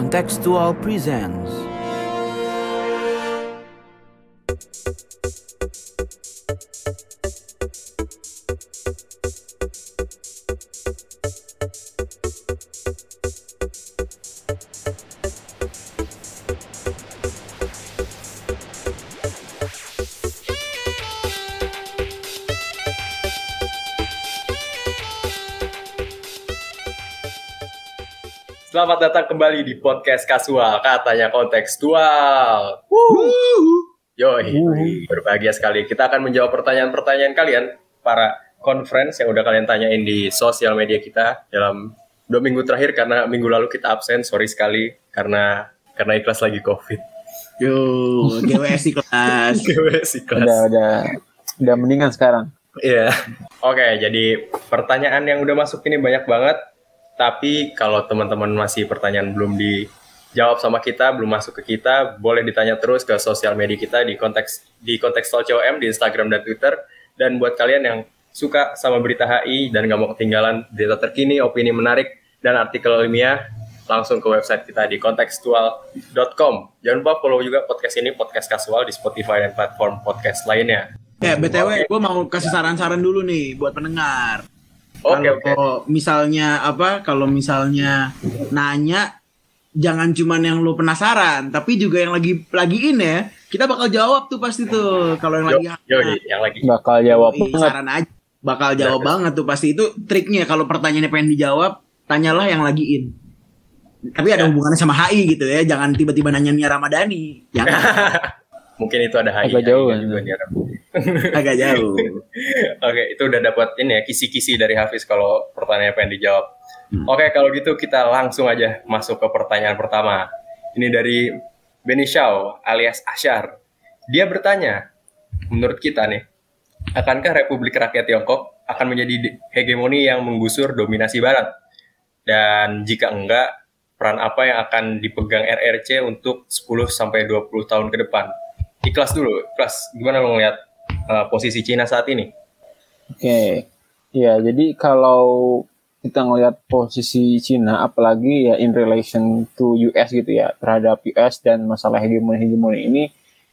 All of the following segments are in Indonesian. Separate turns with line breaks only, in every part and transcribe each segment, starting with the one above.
Contextual presents
Selamat datang kembali di podcast kasual, katanya kontekstual. Yoi, berbahagia sekali. Kita akan menjawab pertanyaan-pertanyaan kalian, para conference yang udah kalian tanyain di sosial media kita dalam dua minggu terakhir karena minggu lalu kita absen, sorry sekali karena karena ikhlas lagi covid.
Yo, GWS kelas.
GWS ikhlas.
udah udah udah mendingan sekarang
Iya. Oke, jadi pertanyaan yang udah masuk ini banyak banget. Tapi kalau teman-teman masih pertanyaan belum dijawab sama kita, belum masuk ke kita, boleh ditanya terus ke sosial media kita di konteks di konteks COM di Instagram dan Twitter. Dan buat kalian yang suka sama berita HI dan nggak mau ketinggalan berita terkini, opini menarik, dan artikel ilmiah, langsung ke website kita di kontekstual.com. Jangan lupa follow juga podcast ini, podcast kasual di Spotify dan platform podcast lainnya.
Ya, BTW, gue mau kasih saran-saran dulu nih buat pendengar.
Oke,
Kalau
oke.
misalnya apa? Kalau misalnya nanya jangan cuman yang lu penasaran, tapi juga yang lagi lagi in ya. Kita bakal jawab tuh pasti tuh kalau yang
Yo,
lagi
yo, yang lagi.
bakal jawab
Yoi,
banget
saran aja. Bakal jawab banget tuh pasti itu triknya kalau pertanyaannya pengen dijawab, tanyalah yang lagi in. Tapi ada hubungannya sama HI gitu ya, jangan tiba-tiba nanya Nia Ramadhani. Jangan
Mungkin itu ada HI.
Agak jauh, ya.
juga di Arab.
agak jauh.
Oke, itu udah dapat ini ya kisi-kisi dari Hafiz kalau pertanyaan pengen dijawab.
Hmm.
Oke, kalau gitu kita langsung aja masuk ke pertanyaan pertama. Ini dari Benny Shaw alias Asyar. Dia bertanya, menurut kita nih, akankah Republik Rakyat Tiongkok akan menjadi hegemoni yang menggusur dominasi Barat? Dan jika enggak, peran apa yang akan dipegang RRC untuk 10 sampai 20 tahun ke depan? Ikhlas dulu, ikhlas. Gimana lo ngeliat uh, posisi Cina saat ini?
oke ya jadi kalau kita ngelihat posisi Cina apalagi ya in relation to US gitu ya terhadap US dan masalah hegemoni hegemoni ini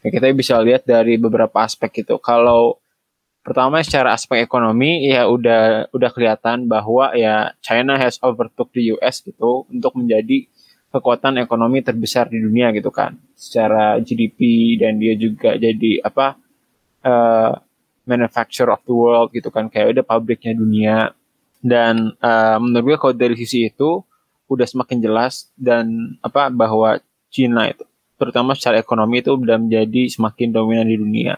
ya kita bisa lihat dari beberapa aspek gitu kalau pertama secara aspek ekonomi ya udah udah kelihatan bahwa ya China has overtook the US gitu untuk menjadi kekuatan ekonomi terbesar di dunia gitu kan. Secara GDP dan dia juga jadi apa eh, manufacturer of the world gitu kan. Kayak udah pabriknya dunia. Dan eh, menurut gue kalau dari sisi itu udah semakin jelas dan apa bahwa Cina itu terutama secara ekonomi itu udah menjadi semakin dominan di dunia.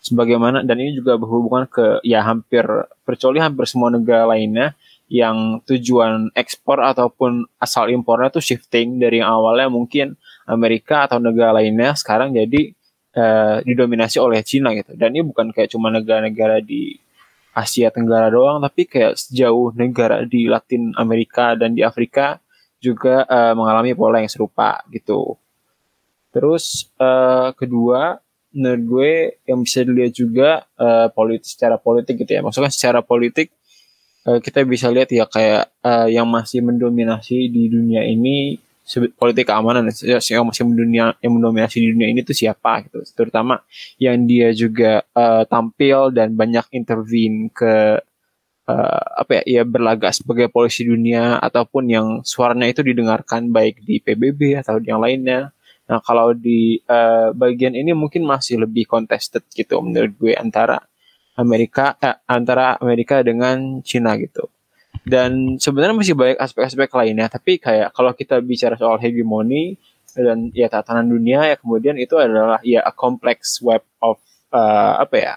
Sebagaimana dan ini juga berhubungan ke ya hampir virtually hampir semua negara lainnya yang tujuan ekspor ataupun asal impornya tuh shifting dari yang awalnya mungkin Amerika atau negara lainnya sekarang jadi eh, didominasi oleh Cina gitu. Dan ini bukan kayak cuma negara-negara di Asia Tenggara doang tapi kayak sejauh negara di Latin Amerika dan di Afrika juga eh, mengalami pola yang serupa gitu. Terus eh, kedua menurut gue yang bisa dilihat juga eh, politik secara politik gitu ya. Maksudnya secara politik eh, kita bisa lihat ya kayak eh, yang masih mendominasi di dunia ini politik keamanan ya, yang masih mendunia yang mendominasi di dunia ini tuh siapa gitu. Terutama yang dia juga eh, tampil dan banyak intervene ke eh, apa ya ya berlagak sebagai polisi dunia ataupun yang suaranya itu didengarkan baik di PBB atau yang lainnya. Nah, kalau di eh, bagian ini mungkin masih lebih contested gitu menurut gue antara Amerika eh, antara Amerika dengan Cina gitu. Dan sebenarnya masih banyak aspek-aspek lainnya, tapi kayak kalau kita bicara soal hegemoni dan ya tatanan dunia ya kemudian itu adalah ya a complex web of eh, apa ya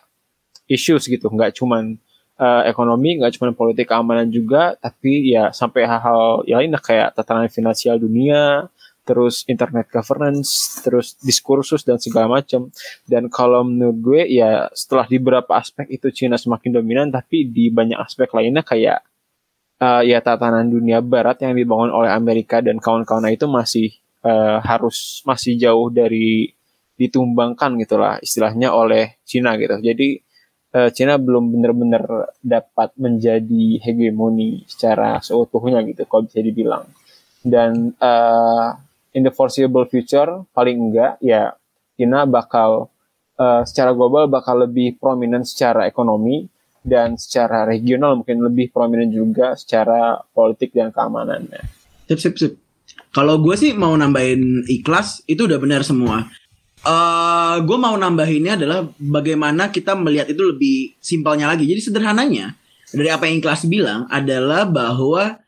issues gitu, nggak cuman eh, ekonomi, nggak cuman politik keamanan juga, tapi ya sampai hal-hal yang lainnya kayak tatanan finansial dunia, terus internet governance, terus diskursus dan segala macam. Dan kalau menurut gue ya setelah di beberapa aspek itu Cina semakin dominan, tapi di banyak aspek lainnya kayak eh, ya tatanan dunia barat yang dibangun oleh Amerika dan kawan-kawan itu masih eh, harus masih jauh dari ditumbangkan gitulah istilahnya oleh Cina gitu. Jadi eh, Cina belum benar-benar dapat menjadi hegemoni secara seutuhnya gitu kalau bisa dibilang. Dan eh, in the foreseeable future paling enggak ya China bakal uh, secara global bakal lebih prominent secara ekonomi dan secara regional mungkin lebih prominent juga secara politik dan keamanannya.
Sip, sip, sip. Kalau gue sih mau nambahin ikhlas itu udah benar semua. Uh, gue mau nambahinnya adalah bagaimana kita melihat itu lebih simpelnya lagi. Jadi sederhananya dari apa yang ikhlas bilang adalah bahwa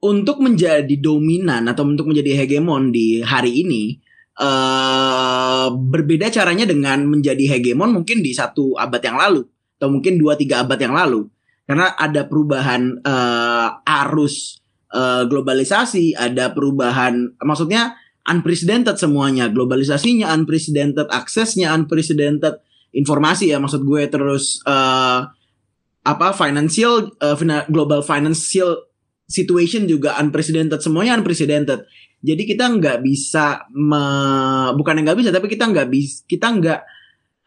untuk menjadi dominan atau untuk menjadi hegemon di hari ini uh, berbeda caranya dengan menjadi hegemon mungkin di satu abad yang lalu atau mungkin dua tiga abad yang lalu. Karena ada perubahan uh, arus uh, globalisasi ada perubahan maksudnya unprecedented semuanya. Globalisasinya unprecedented aksesnya unprecedented informasi ya maksud gue terus uh, apa financial uh, global financial situation juga unprecedented semuanya unprecedented jadi kita nggak bisa me, bukan nggak bisa tapi kita nggak bisa kita nggak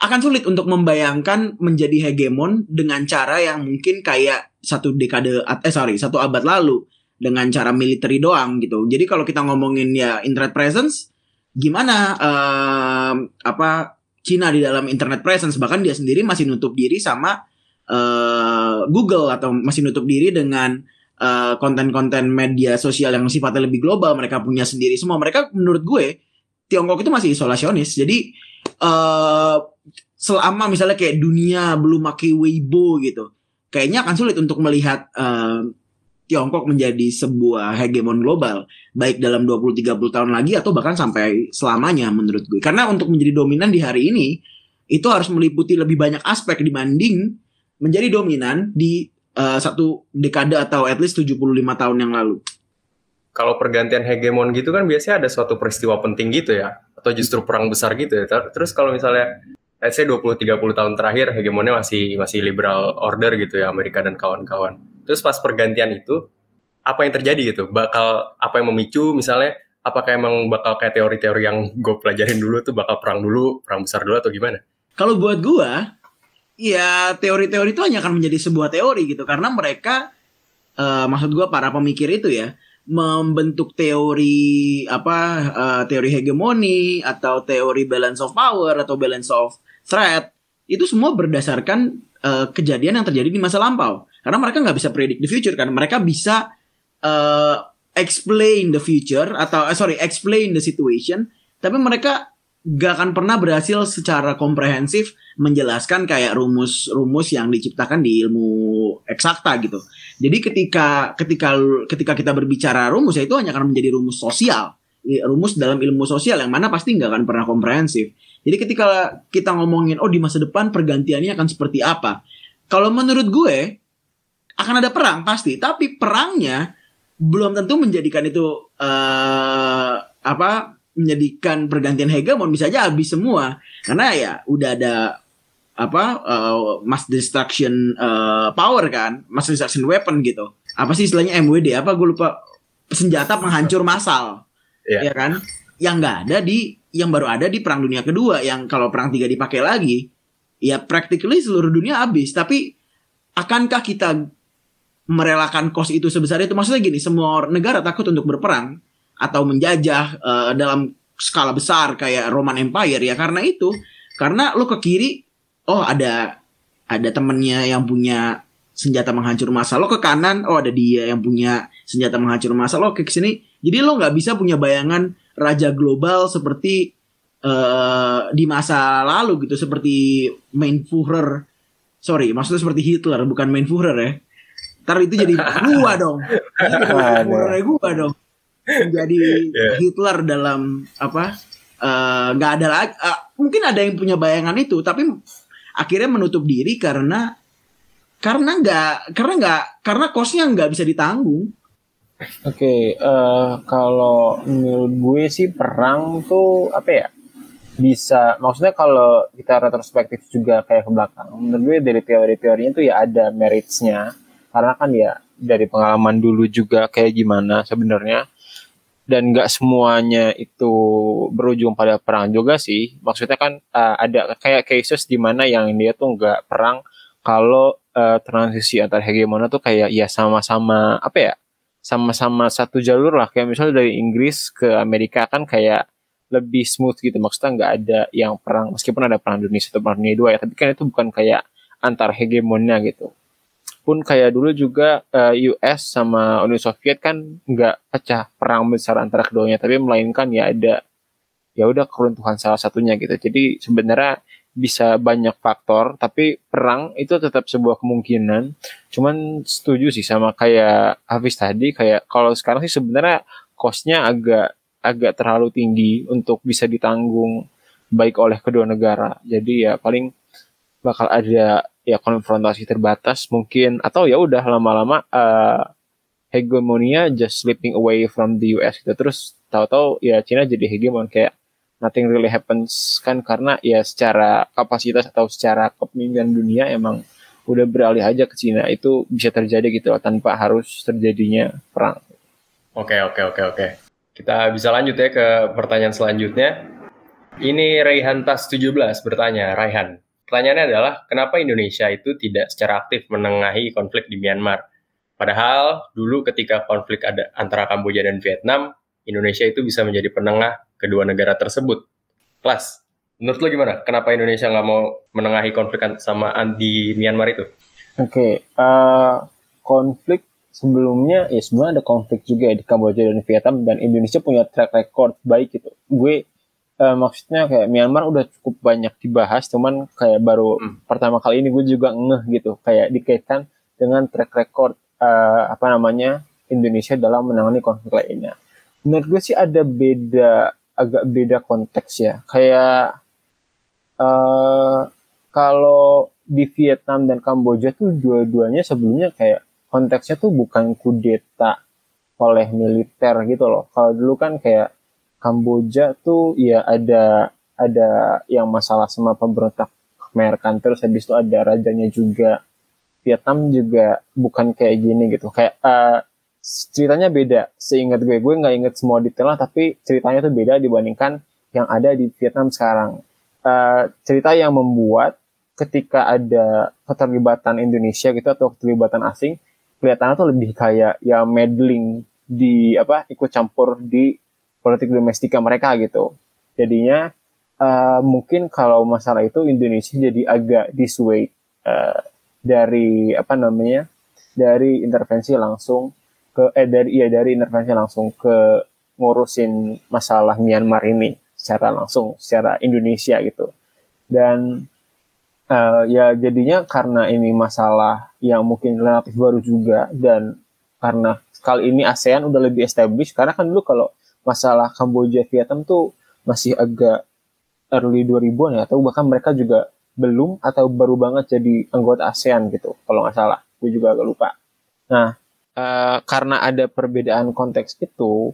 akan sulit untuk membayangkan menjadi hegemon dengan cara yang mungkin kayak satu dekade eh sorry satu abad lalu dengan cara military doang gitu. Jadi kalau kita ngomongin ya internet presence, gimana uh, apa Cina di dalam internet presence bahkan dia sendiri masih nutup diri sama uh, Google atau masih nutup diri dengan konten konten-konten media sosial yang sifatnya lebih global. Mereka punya sendiri semua. Mereka menurut gue Tiongkok itu masih isolasionis. Jadi uh, selama misalnya kayak dunia belum pakai Weibo gitu, kayaknya akan sulit untuk melihat uh, Tiongkok menjadi sebuah hegemon global baik dalam 20-30 tahun lagi atau bahkan sampai selamanya menurut gue. Karena untuk menjadi dominan di hari ini itu harus meliputi lebih banyak aspek dibanding menjadi dominan di uh, satu dekade atau at least 75 tahun yang lalu.
Kalau pergantian hegemon gitu kan biasanya ada suatu peristiwa penting gitu ya atau justru perang besar gitu ya. Terus kalau misalnya let's say 20 30 tahun terakhir hegemonnya masih masih liberal order gitu ya Amerika dan kawan-kawan Terus pas pergantian itu apa yang terjadi gitu? Bakal apa yang memicu misalnya? Apakah emang bakal kayak teori-teori yang gue pelajarin dulu tuh bakal perang dulu, perang besar dulu atau gimana?
Kalau buat gue, ya teori-teori itu hanya akan menjadi sebuah teori gitu karena mereka, uh, maksud gue para pemikir itu ya membentuk teori apa uh, teori hegemoni atau teori balance of power atau balance of threat itu semua berdasarkan uh, kejadian yang terjadi di masa lampau. Karena mereka nggak bisa predict the future kan. Mereka bisa uh, explain the future atau uh, sorry explain the situation, tapi mereka gak akan pernah berhasil secara komprehensif menjelaskan kayak rumus-rumus yang diciptakan di ilmu eksakta gitu. Jadi ketika ketika ketika kita berbicara rumus ya itu hanya akan menjadi rumus sosial, rumus dalam ilmu sosial yang mana pasti nggak akan pernah komprehensif. Jadi ketika kita ngomongin oh di masa depan pergantiannya akan seperti apa, kalau menurut gue akan ada perang pasti, tapi perangnya belum tentu menjadikan itu uh, apa menjadikan pergantian hegemon bisa aja habis semua. Karena ya udah ada apa uh, mass destruction uh, power kan mass destruction weapon gitu. Apa sih istilahnya MWD apa gue lupa. Senjata penghancur massal. Yeah. ya kan? Yang nggak ada di yang baru ada di perang dunia kedua yang kalau perang tiga dipakai lagi ya practically seluruh dunia habis. Tapi akankah kita merelakan kos itu sebesar itu? Maksudnya gini semua negara takut untuk berperang atau menjajah uh, dalam skala besar kayak Roman Empire ya karena itu. Karena lo ke kiri oh ada ada temennya yang punya senjata menghancur masa lo ke kanan oh ada dia yang punya senjata menghancur masa lo ke sini jadi lo nggak bisa punya bayangan raja global seperti uh, di masa lalu gitu seperti main Führer. Sorry maksudnya seperti Hitler bukan main Führer ya. Ntar itu jadi gua dong. Gua dong. Jadi yeah. Hitler dalam apa? Eh, nggak uh, ada lagi. Uh, mungkin ada yang punya bayangan itu, tapi akhirnya menutup diri karena karena nggak karena nggak karena kosnya nggak bisa ditanggung.
Oke, okay, uh, eh, kalau menurut gue sih perang tuh apa ya? Bisa, maksudnya kalau kita retrospektif juga kayak ke belakang, menurut gue dari teori-teorinya tuh ya ada meritsnya, karena kan ya dari pengalaman dulu juga kayak gimana sebenarnya dan nggak semuanya itu berujung pada perang juga sih. Maksudnya kan uh, ada kayak cases di mana yang dia tuh nggak perang kalau uh, transisi antar hegemona tuh kayak ya sama-sama apa ya sama-sama satu jalur lah. Kayak misalnya dari Inggris ke Amerika kan kayak lebih smooth gitu. Maksudnya nggak ada yang perang meskipun ada perang dunia satu perang dunia dua ya. Tapi kan itu bukan kayak antar hegemonnya gitu pun kayak dulu juga eh, US sama Uni Soviet kan nggak pecah perang besar antara keduanya tapi melainkan ya ada ya udah keruntuhan salah satunya gitu. Jadi sebenarnya bisa banyak faktor tapi perang itu tetap sebuah kemungkinan. Cuman setuju sih sama kayak Hafiz tadi kayak kalau sekarang sih sebenarnya costnya agak agak terlalu tinggi untuk bisa ditanggung baik oleh kedua negara. Jadi ya paling bakal ada ya konfrontasi terbatas mungkin atau ya udah lama-lama uh, hegemonia just slipping away from the US gitu terus tahu-tahu ya Cina jadi hegemon kayak nothing really happens kan karena ya secara kapasitas atau secara kepemimpinan dunia emang udah beralih aja ke Cina itu bisa terjadi gitu loh tanpa harus terjadinya perang.
Oke oke oke oke. Kita bisa lanjut ya ke pertanyaan selanjutnya. Ini Raihan Tas 17 bertanya, Raihan. Pertanyaannya adalah kenapa Indonesia itu tidak secara aktif menengahi konflik di Myanmar? Padahal dulu ketika konflik ada antara Kamboja dan Vietnam, Indonesia itu bisa menjadi penengah kedua negara tersebut. Kelas, menurut lo gimana? Kenapa Indonesia nggak mau menengahi konflik sama di Myanmar itu?
Oke, okay, uh, eh, konflik sebelumnya ya sebenarnya ada konflik juga ya di Kamboja dan Vietnam dan Indonesia punya track record baik gitu. Gue uh, maksudnya kayak Myanmar udah cukup banyak dibahas, cuman kayak baru hmm. pertama kali ini gue juga ngeh gitu, kayak dikaitkan dengan track record uh, apa namanya Indonesia dalam menangani konflik lainnya. Menurut gue sih ada beda agak beda konteks ya. Kayak uh, kalau di Vietnam dan Kamboja tuh dua-duanya sebelumnya kayak konteksnya tuh bukan kudeta oleh militer gitu loh. Kalau dulu kan kayak Kamboja tuh ya ada ada yang masalah sama pemberontak Khmer kan terus habis itu ada rajanya juga. Vietnam juga bukan kayak gini gitu. Kayak uh, ceritanya beda seingat gue gue nggak inget semua detailnya tapi ceritanya tuh beda dibandingkan yang ada di Vietnam sekarang uh, cerita yang membuat ketika ada keterlibatan Indonesia gitu atau keterlibatan asing kelihatannya tuh lebih kayak ya meddling di apa ikut campur di politik domestika mereka gitu. Jadinya uh, mungkin kalau masalah itu Indonesia jadi agak dissuade uh, dari apa namanya dari intervensi langsung ke eh dari iya dari intervensi langsung ke ngurusin masalah Myanmar ini secara langsung secara Indonesia gitu. Dan uh, ya jadinya karena ini masalah yang mungkin relatif baru juga dan karena kali ini ASEAN udah lebih established karena kan dulu kalau masalah Kamboja Vietnam tuh masih agak early 2000-an ya atau bahkan mereka juga belum atau baru banget jadi anggota ASEAN gitu kalau nggak salah gue juga agak lupa nah uh, karena ada perbedaan konteks itu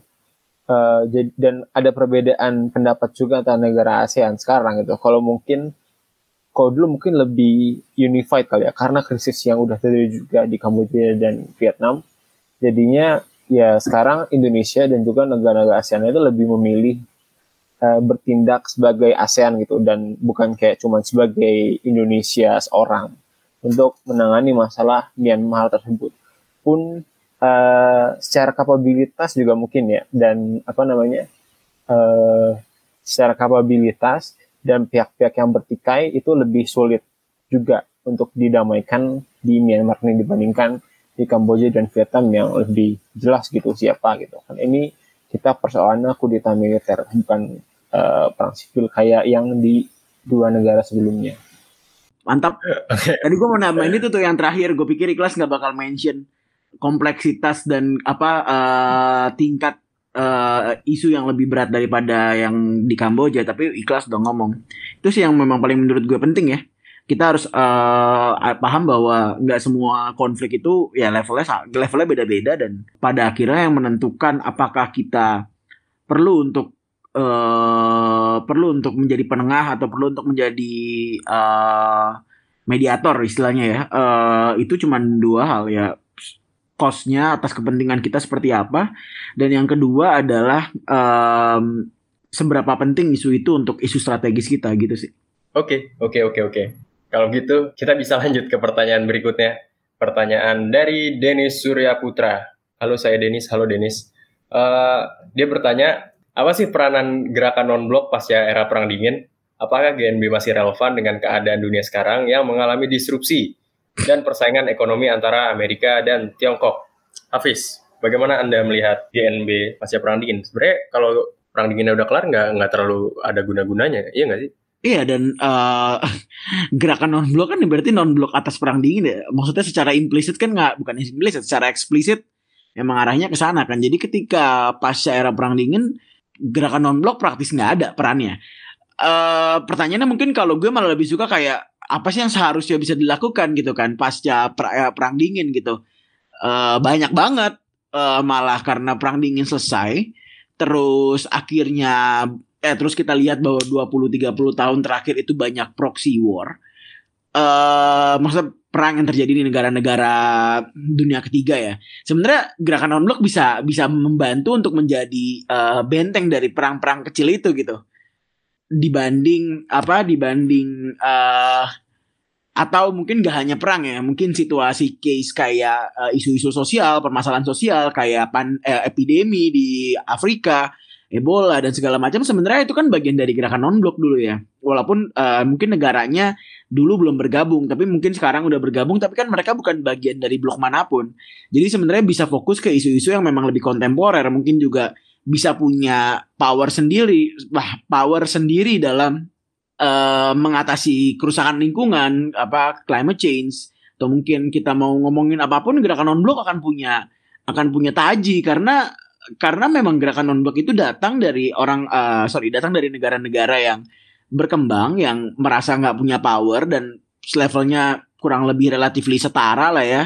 uh, dan ada perbedaan pendapat juga antara negara ASEAN sekarang gitu. Kalau mungkin kalau dulu mungkin lebih unified kali ya karena krisis yang udah terjadi juga di Kamboja dan Vietnam. Jadinya ya sekarang Indonesia dan juga negara-negara ASEAN itu lebih memilih uh, bertindak sebagai ASEAN gitu dan bukan kayak cuman sebagai Indonesia seorang untuk menangani masalah Myanmar tersebut. Pun uh, secara kapabilitas juga mungkin ya dan apa namanya uh, secara kapabilitas dan pihak-pihak yang bertikai itu lebih sulit juga untuk didamaikan di Myanmar ini dibandingkan di Kamboja dan Vietnam yang lebih jelas gitu siapa gitu kan. Ini kita persoalannya kudeta militer bukan uh, perang sipil kayak yang di dua negara sebelumnya.
Mantap. Tadi gue mau nambahin itu tuh yang terakhir. Gue pikir ikhlas nggak bakal mention kompleksitas dan apa uh, tingkat uh, isu yang lebih berat daripada yang di Kamboja tapi ikhlas dong ngomong. Itu sih yang memang paling menurut gue penting ya kita harus uh, paham bahwa nggak semua konflik itu ya levelnya levelnya beda-beda dan pada akhirnya yang menentukan apakah kita perlu untuk uh, perlu untuk menjadi penengah atau perlu untuk menjadi uh, mediator istilahnya ya uh, itu cuma dua hal ya costnya atas kepentingan kita seperti apa dan yang kedua adalah um, seberapa penting isu itu untuk isu strategis kita gitu sih.
Oke, okay, oke, okay, oke, okay, oke. Kalau gitu kita bisa lanjut ke pertanyaan berikutnya. Pertanyaan dari Denis Surya Putra. Halo, saya Denis. Halo, Denis. Uh, dia bertanya, apa sih peranan gerakan non-blok pasca era Perang Dingin? Apakah GNB masih relevan dengan keadaan dunia sekarang yang mengalami disrupsi dan persaingan ekonomi antara Amerika dan Tiongkok? Hafiz, bagaimana Anda melihat GNB pasca Perang Dingin? Sebenarnya kalau Perang Dinginnya udah kelar, nggak nggak terlalu ada guna-gunanya, iya nggak sih?
Iya dan uh, gerakan non blok kan berarti non blok atas perang dingin ya. Maksudnya secara implisit kan nggak bukan implisit, secara eksplisit emang arahnya ke sana kan. Jadi ketika pasca era perang dingin gerakan non blok praktis nggak ada perannya. Uh, pertanyaannya mungkin kalau gue malah lebih suka kayak apa sih yang seharusnya bisa dilakukan gitu kan pasca per, uh, perang dingin gitu. Uh, banyak banget uh, malah karena perang dingin selesai terus akhirnya eh terus kita lihat bahwa 20 30 tahun terakhir itu banyak proxy war. Eh uh, maksudnya perang yang terjadi di negara-negara dunia ketiga ya. Sebenarnya gerakan non blok bisa bisa membantu untuk menjadi uh, benteng dari perang-perang kecil itu gitu. Dibanding apa dibanding uh, atau mungkin gak hanya perang ya, mungkin situasi case kayak isu isu-isu sosial, permasalahan sosial kayak pan, eh, epidemi di Afrika Ebola dan segala macam sebenarnya itu kan bagian dari gerakan non blok dulu ya. Walaupun uh, mungkin negaranya dulu belum bergabung, tapi mungkin sekarang udah bergabung, tapi kan mereka bukan bagian dari blok mana pun. Jadi sebenarnya bisa fokus ke isu-isu yang memang lebih kontemporer, mungkin juga bisa punya power sendiri, bah, power sendiri dalam uh, mengatasi kerusakan lingkungan, apa climate change, atau mungkin kita mau ngomongin apa pun gerakan non blok akan punya akan punya taji karena karena memang gerakan non blok itu datang dari orang uh, sorry datang dari negara-negara yang berkembang yang merasa nggak punya power dan levelnya kurang lebih relatif setara lah ya.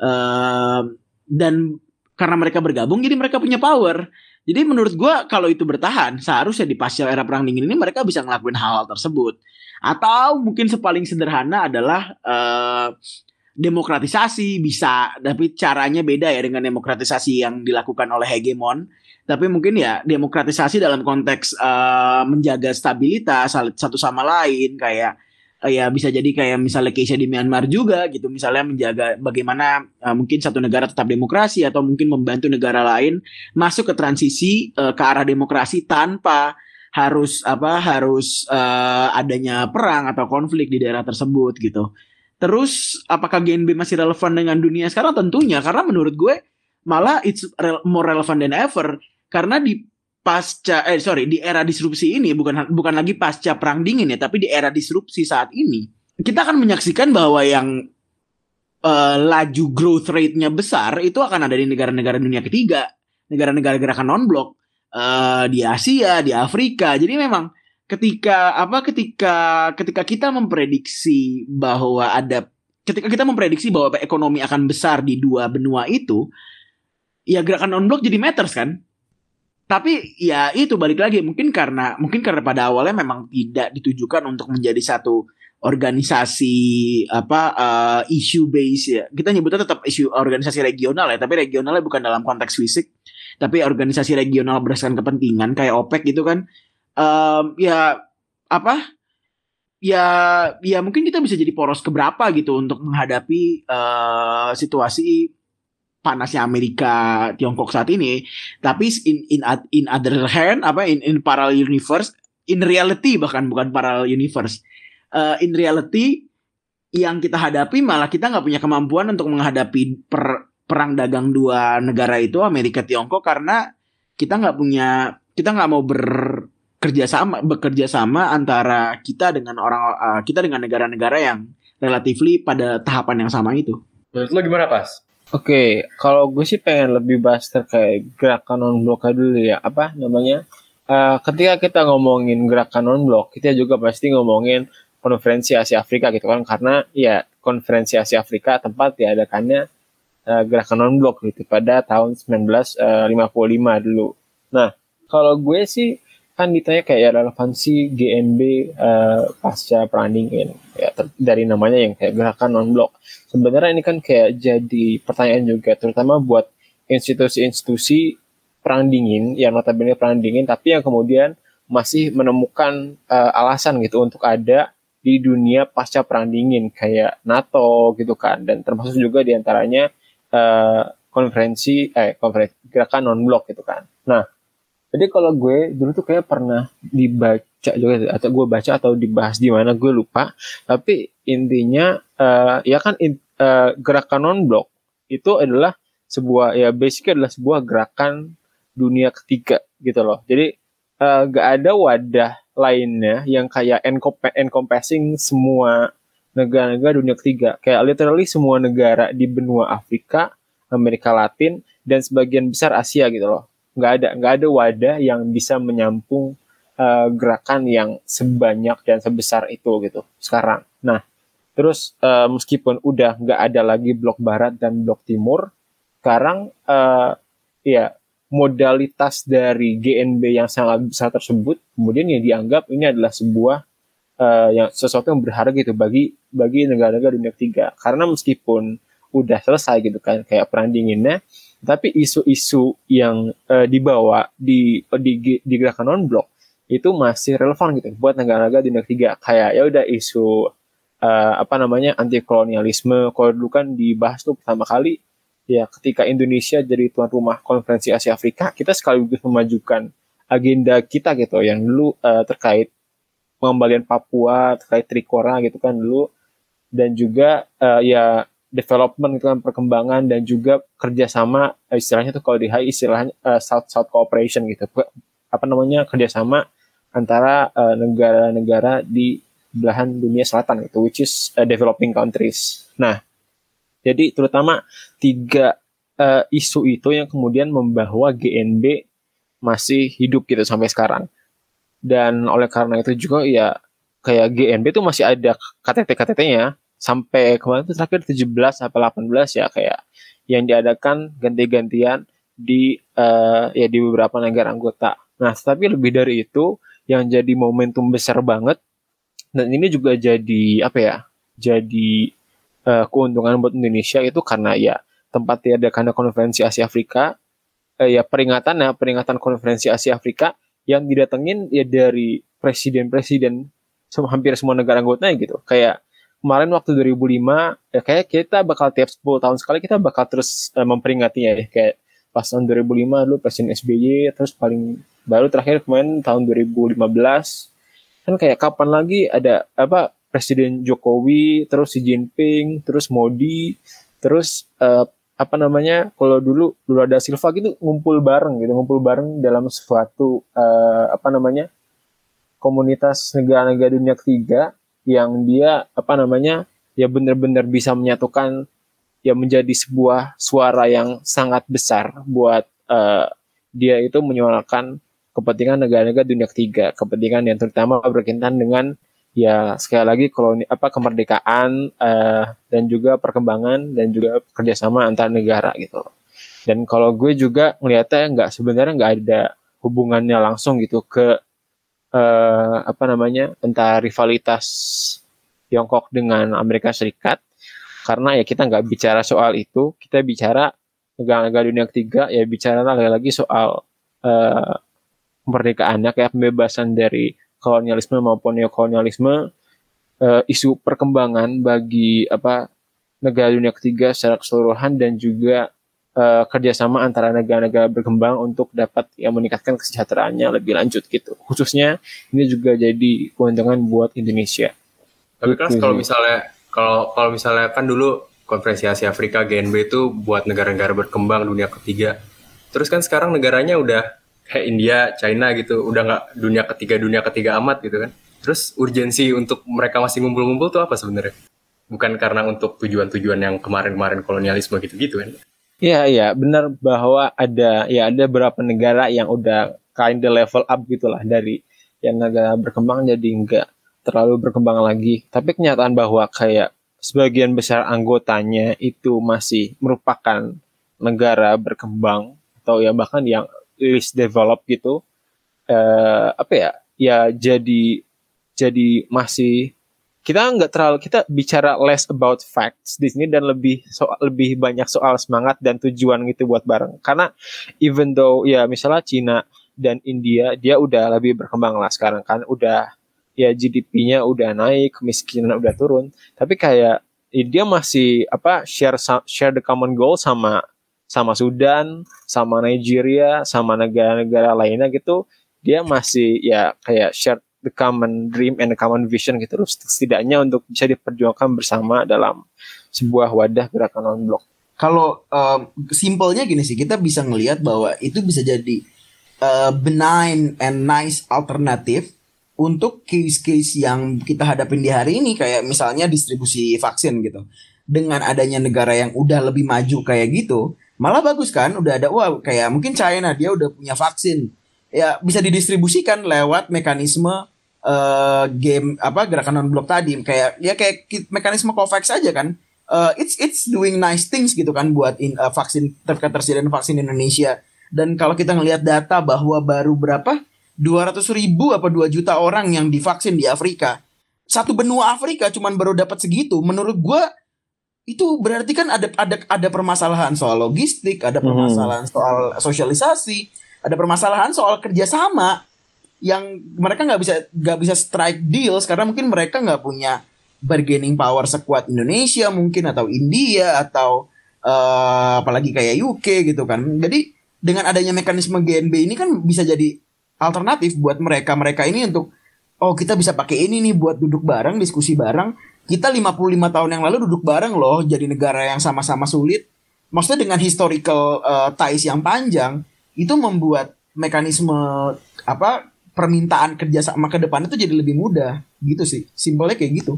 Uh, dan karena mereka bergabung jadi mereka punya power. Jadi menurut gue kalau itu bertahan seharusnya di pasca era perang dingin ini mereka bisa ngelakuin hal-hal tersebut. Atau mungkin sepaling sederhana adalah uh, demokratisasi bisa tapi caranya beda ya dengan demokratisasi yang dilakukan oleh hegemon. Tapi mungkin ya demokratisasi dalam konteks uh, menjaga stabilitas satu sama lain kayak uh, ya bisa jadi kayak misalnya Keisha di Myanmar juga gitu. Misalnya menjaga bagaimana uh, mungkin satu negara tetap demokrasi atau mungkin membantu negara lain masuk ke transisi uh, ke arah demokrasi tanpa harus apa harus uh, adanya perang atau konflik di daerah tersebut gitu Terus apakah GNB masih relevan dengan dunia sekarang? Tentunya karena menurut gue malah it's more relevant than ever. Karena di pasca eh sorry di era disrupsi ini bukan bukan lagi pasca perang dingin ya tapi di era disrupsi saat ini kita akan menyaksikan bahwa yang uh, laju growth rate-nya besar itu akan ada di negara-negara dunia ketiga. Negara-negara gerakan non blok uh, di Asia di Afrika. Jadi memang ketika apa ketika ketika kita memprediksi bahwa ada ketika kita memprediksi bahwa ekonomi akan besar di dua benua itu ya gerakan non blok jadi matters kan? Tapi ya itu balik lagi mungkin karena mungkin karena pada awalnya memang tidak ditujukan untuk menjadi satu organisasi apa uh, issue base ya. Kita nyebutnya tetap isu organisasi regional ya. Tapi regionalnya bukan dalam konteks fisik tapi organisasi regional berdasarkan kepentingan kayak OPEC gitu kan um, ya apa? Ya ya mungkin kita bisa jadi poros keberapa gitu untuk menghadapi uh, situasi panasnya Amerika Tiongkok saat ini. Tapi in in in other hand apa in in parallel universe in reality bahkan bukan parallel universe. Uh, in reality yang kita hadapi malah kita nggak punya kemampuan untuk menghadapi per, perang dagang dua negara itu Amerika Tiongkok karena kita nggak punya kita nggak mau ber kerjasama bekerja sama antara kita dengan orang uh, kita dengan negara-negara yang relatifly pada tahapan yang sama itu.
Menurut lo gimana pas?
Oke, okay, kalau gue sih pengen lebih bahas terkait gerakan non blok dulu ya. Apa namanya? Uh, ketika kita ngomongin gerakan non blok, kita juga pasti ngomongin konferensi Asia Afrika gitu kan karena ya konferensi Asia Afrika tempat diadakannya uh, gerakan non blok gitu pada tahun 1955 dulu. Nah, kalau gue sih kan ditanya kayak relevansi GNB uh, eh, pasca perang dingin ya dari namanya yang kayak gerakan non blok sebenarnya ini kan kayak jadi pertanyaan juga terutama buat institusi-institusi perang dingin yang notabene perang dingin tapi yang kemudian masih menemukan uh, alasan gitu untuk ada di dunia pasca perang dingin kayak NATO gitu kan. Dan termasuk juga di antaranya uh, konferensi eh konferensi gerakan non blok gitu kan. Nah, jadi kalau gue dulu tuh kayak pernah dibaca juga atau gue baca atau dibahas di mana gue lupa. Tapi intinya uh, ya kan in, uh, gerakan non blok itu adalah sebuah ya basically adalah sebuah gerakan dunia ketiga gitu loh. Jadi uh, gak ada wadah lainnya yang kayak encompassing semua negara-negara dunia ketiga. Kayak literally semua negara di benua Afrika, Amerika Latin, dan sebagian besar Asia gitu loh nggak ada nggak ada wadah yang bisa menyampung uh, gerakan yang sebanyak dan sebesar itu gitu sekarang. Nah, terus uh, meskipun udah nggak ada lagi blok barat dan blok timur, sekarang uh, ya modalitas dari GNB yang sangat besar tersebut kemudian ya dianggap ini adalah sebuah uh, yang sesuatu yang berharga gitu bagi bagi negara-negara dunia ketiga karena meskipun udah selesai gitu kan kayak perang dinginnya tapi isu-isu yang uh, dibawa di, di di gerakan non blok itu masih relevan gitu buat negara-negara di negara ketiga kayak ya udah isu uh, apa namanya anti kolonialisme kalau dulu kan dibahas tuh pertama kali ya ketika Indonesia jadi tuan rumah konferensi Asia Afrika kita sekaligus memajukan agenda kita gitu. Yang dulu uh, terkait pengembalian Papua terkait Trikora gitu kan dulu. Dan juga uh, ya development itu kan perkembangan dan juga kerjasama eh, istilahnya tuh kalau di HI istilahnya uh, South South cooperation gitu. Apa namanya kerjasama antara negara negara-negara di belahan dunia selatan gitu which is uh, developing countries. Nah jadi terutama tiga uh, isu itu yang kemudian membawa GNB masih hidup gitu sampai sekarang. Dan oleh karena itu juga ya kayak GNB itu masih ada KTT-KTT-nya sampai kemarin itu terakhir 17 sampai 18 ya kayak yang diadakan ganti-gantian di uh, ya di beberapa negara anggota. Nah, tapi lebih dari itu yang jadi momentum besar banget dan ini juga jadi apa ya? Jadi uh, keuntungan buat Indonesia itu karena ya tempat diadakan konferensi Asia Afrika uh, ya peringatan ya peringatan konferensi Asia Afrika yang didatengin ya dari presiden-presiden hampir semua negara anggotanya gitu. Kayak kemarin waktu 2005 ya kayak kita bakal tiap 10 tahun sekali kita bakal terus uh, memperingatinya ya. Kayak pas tahun 2005 dulu presiden SBY terus paling baru terakhir kemarin tahun 2015 kan kayak kapan lagi ada apa presiden Jokowi terus Xi Jinping terus Modi terus uh, apa namanya kalau dulu dulu ada Silva gitu ngumpul bareng gitu ngumpul bareng dalam suatu uh, apa namanya komunitas negara-negara dunia ketiga yang dia apa namanya ya benar-benar bisa menyatukan ya menjadi sebuah suara yang sangat besar buat uh, dia itu menyuarakan kepentingan negara-negara dunia ketiga, kepentingan yang terutama berkaitan dengan ya sekali lagi koloni apa kemerdekaan uh, dan juga perkembangan dan juga kerjasama antar negara gitu. Dan kalau gue juga melihatnya nggak sebenarnya nggak ada hubungannya langsung gitu ke uh, apa namanya entah rivalitas Tiongkok dengan Amerika Serikat. Karena ya kita nggak bicara soal itu kita bicara negara-negara dunia ketiga ya bicara lagi lagi soal uh, kemerdekaannya kayak pembebasan dari kolonialisme maupun neokolonialisme uh, isu perkembangan bagi apa negara dunia ketiga secara keseluruhan dan juga uh, kerjasama antara negara-negara berkembang untuk dapat ya meningkatkan kesejahteraannya lebih lanjut gitu. Khususnya ini juga jadi keuntungan buat Indonesia.
Tapi kan kalau misalnya kalau kalau misalnya kan dulu konferensi Asia Afrika GNB itu buat negara-negara berkembang dunia ketiga. Terus kan sekarang negaranya udah kayak India, China gitu, udah nggak dunia ketiga dunia ketiga amat gitu kan. Terus urgensi untuk mereka masih ngumpul-ngumpul tuh apa sebenarnya? Bukan karena untuk tujuan-tujuan yang kemarin-kemarin kolonialisme gitu-gitu kan?
Iya iya benar bahwa ada ya ada beberapa negara yang udah kind of level up gitulah dari yang negara berkembang jadi enggak terlalu berkembang lagi. Tapi kenyataan bahwa kayak sebagian besar anggotanya itu masih merupakan negara berkembang atau ya bahkan yang least developed gitu. Eh, apa ya? Ya jadi jadi masih kita nggak terlalu kita bicara less about facts di sini dan lebih soal lebih banyak soal semangat dan tujuan gitu buat bareng. Karena even though ya misalnya Cina dan India dia udah lebih berkembang lah sekarang kan. Udah ya GDP-nya udah naik kemiskinan udah turun. Tapi kayak ya dia masih apa share share the common goal sama sama Sudan, sama Nigeria, sama negara-negara lainnya gitu, dia masih ya kayak share the common dream and the common vision gitu terus setidaknya untuk bisa diperjuangkan bersama dalam sebuah wadah gerakan non blok.
Kalau um, simpelnya gini sih, kita bisa ngelihat bahwa itu bisa jadi uh, benign and nice alternatif untuk case-case yang kita hadapin di hari ini kayak misalnya distribusi vaksin gitu. Dengan adanya negara yang udah lebih maju kayak gitu, malah bagus kan udah ada wah kayak mungkin China dia udah punya vaksin. Ya bisa didistribusikan lewat mekanisme uh, game apa gerakan non blok tadi kayak ya kayak mekanisme Covax aja kan uh, it's it's doing nice things gitu kan buat in, uh, vaksin ketersediaan vaksin Indonesia. Dan kalau kita ngelihat data bahwa baru berapa 200 ribu apa 2 juta orang yang divaksin di Afrika. Satu benua Afrika cuman baru dapat segitu. Menurut gue itu berarti kan ada ada ada permasalahan soal logistik, ada mhm. permasalahan hmm. soal sosialisasi, ada permasalahan soal kerjasama yang mereka nggak bisa nggak bisa strike deals karena mungkin mereka nggak punya bargaining power sekuat Indonesia mungkin atau India atau uh, apalagi kayak UK gitu kan. Jadi dengan adanya mekanisme GNB ini kan bisa jadi alternatif buat mereka mereka ini untuk oh kita bisa pakai ini nih buat duduk bareng diskusi bareng. Kita 55 tahun yang lalu duduk bareng loh jadi negara yang sama-sama sulit. Maksudnya dengan historical uh, ties yang panjang itu membuat mekanisme apa permintaan kerjasama ke depan itu jadi lebih mudah gitu sih. Simpelnya kayak gitu.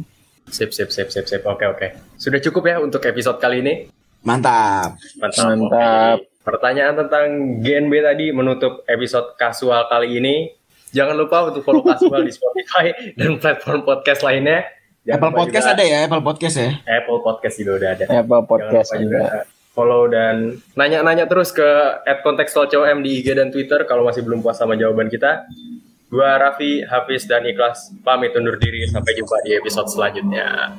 Sip, sip, sip, sip, sip. Oke, oke. Sudah cukup ya untuk episode kali ini?
Mantap.
Mantap. Mantap. Pertanyaan tentang GNB tadi menutup episode kasual kali ini. Jangan lupa untuk follow kasual di Spotify dan platform podcast lainnya.
Jangan Apple Podcast juga, ada ya, Apple Podcast ya.
Apple Podcast juga udah ada.
Apple Podcast juga.
Follow dan nanya-nanya terus ke @kontekstualcom di IG dan Twitter kalau masih belum puas sama jawaban kita. Gua Raffi, Hafiz, dan Ikhlas pamit undur diri. Sampai jumpa di episode selanjutnya.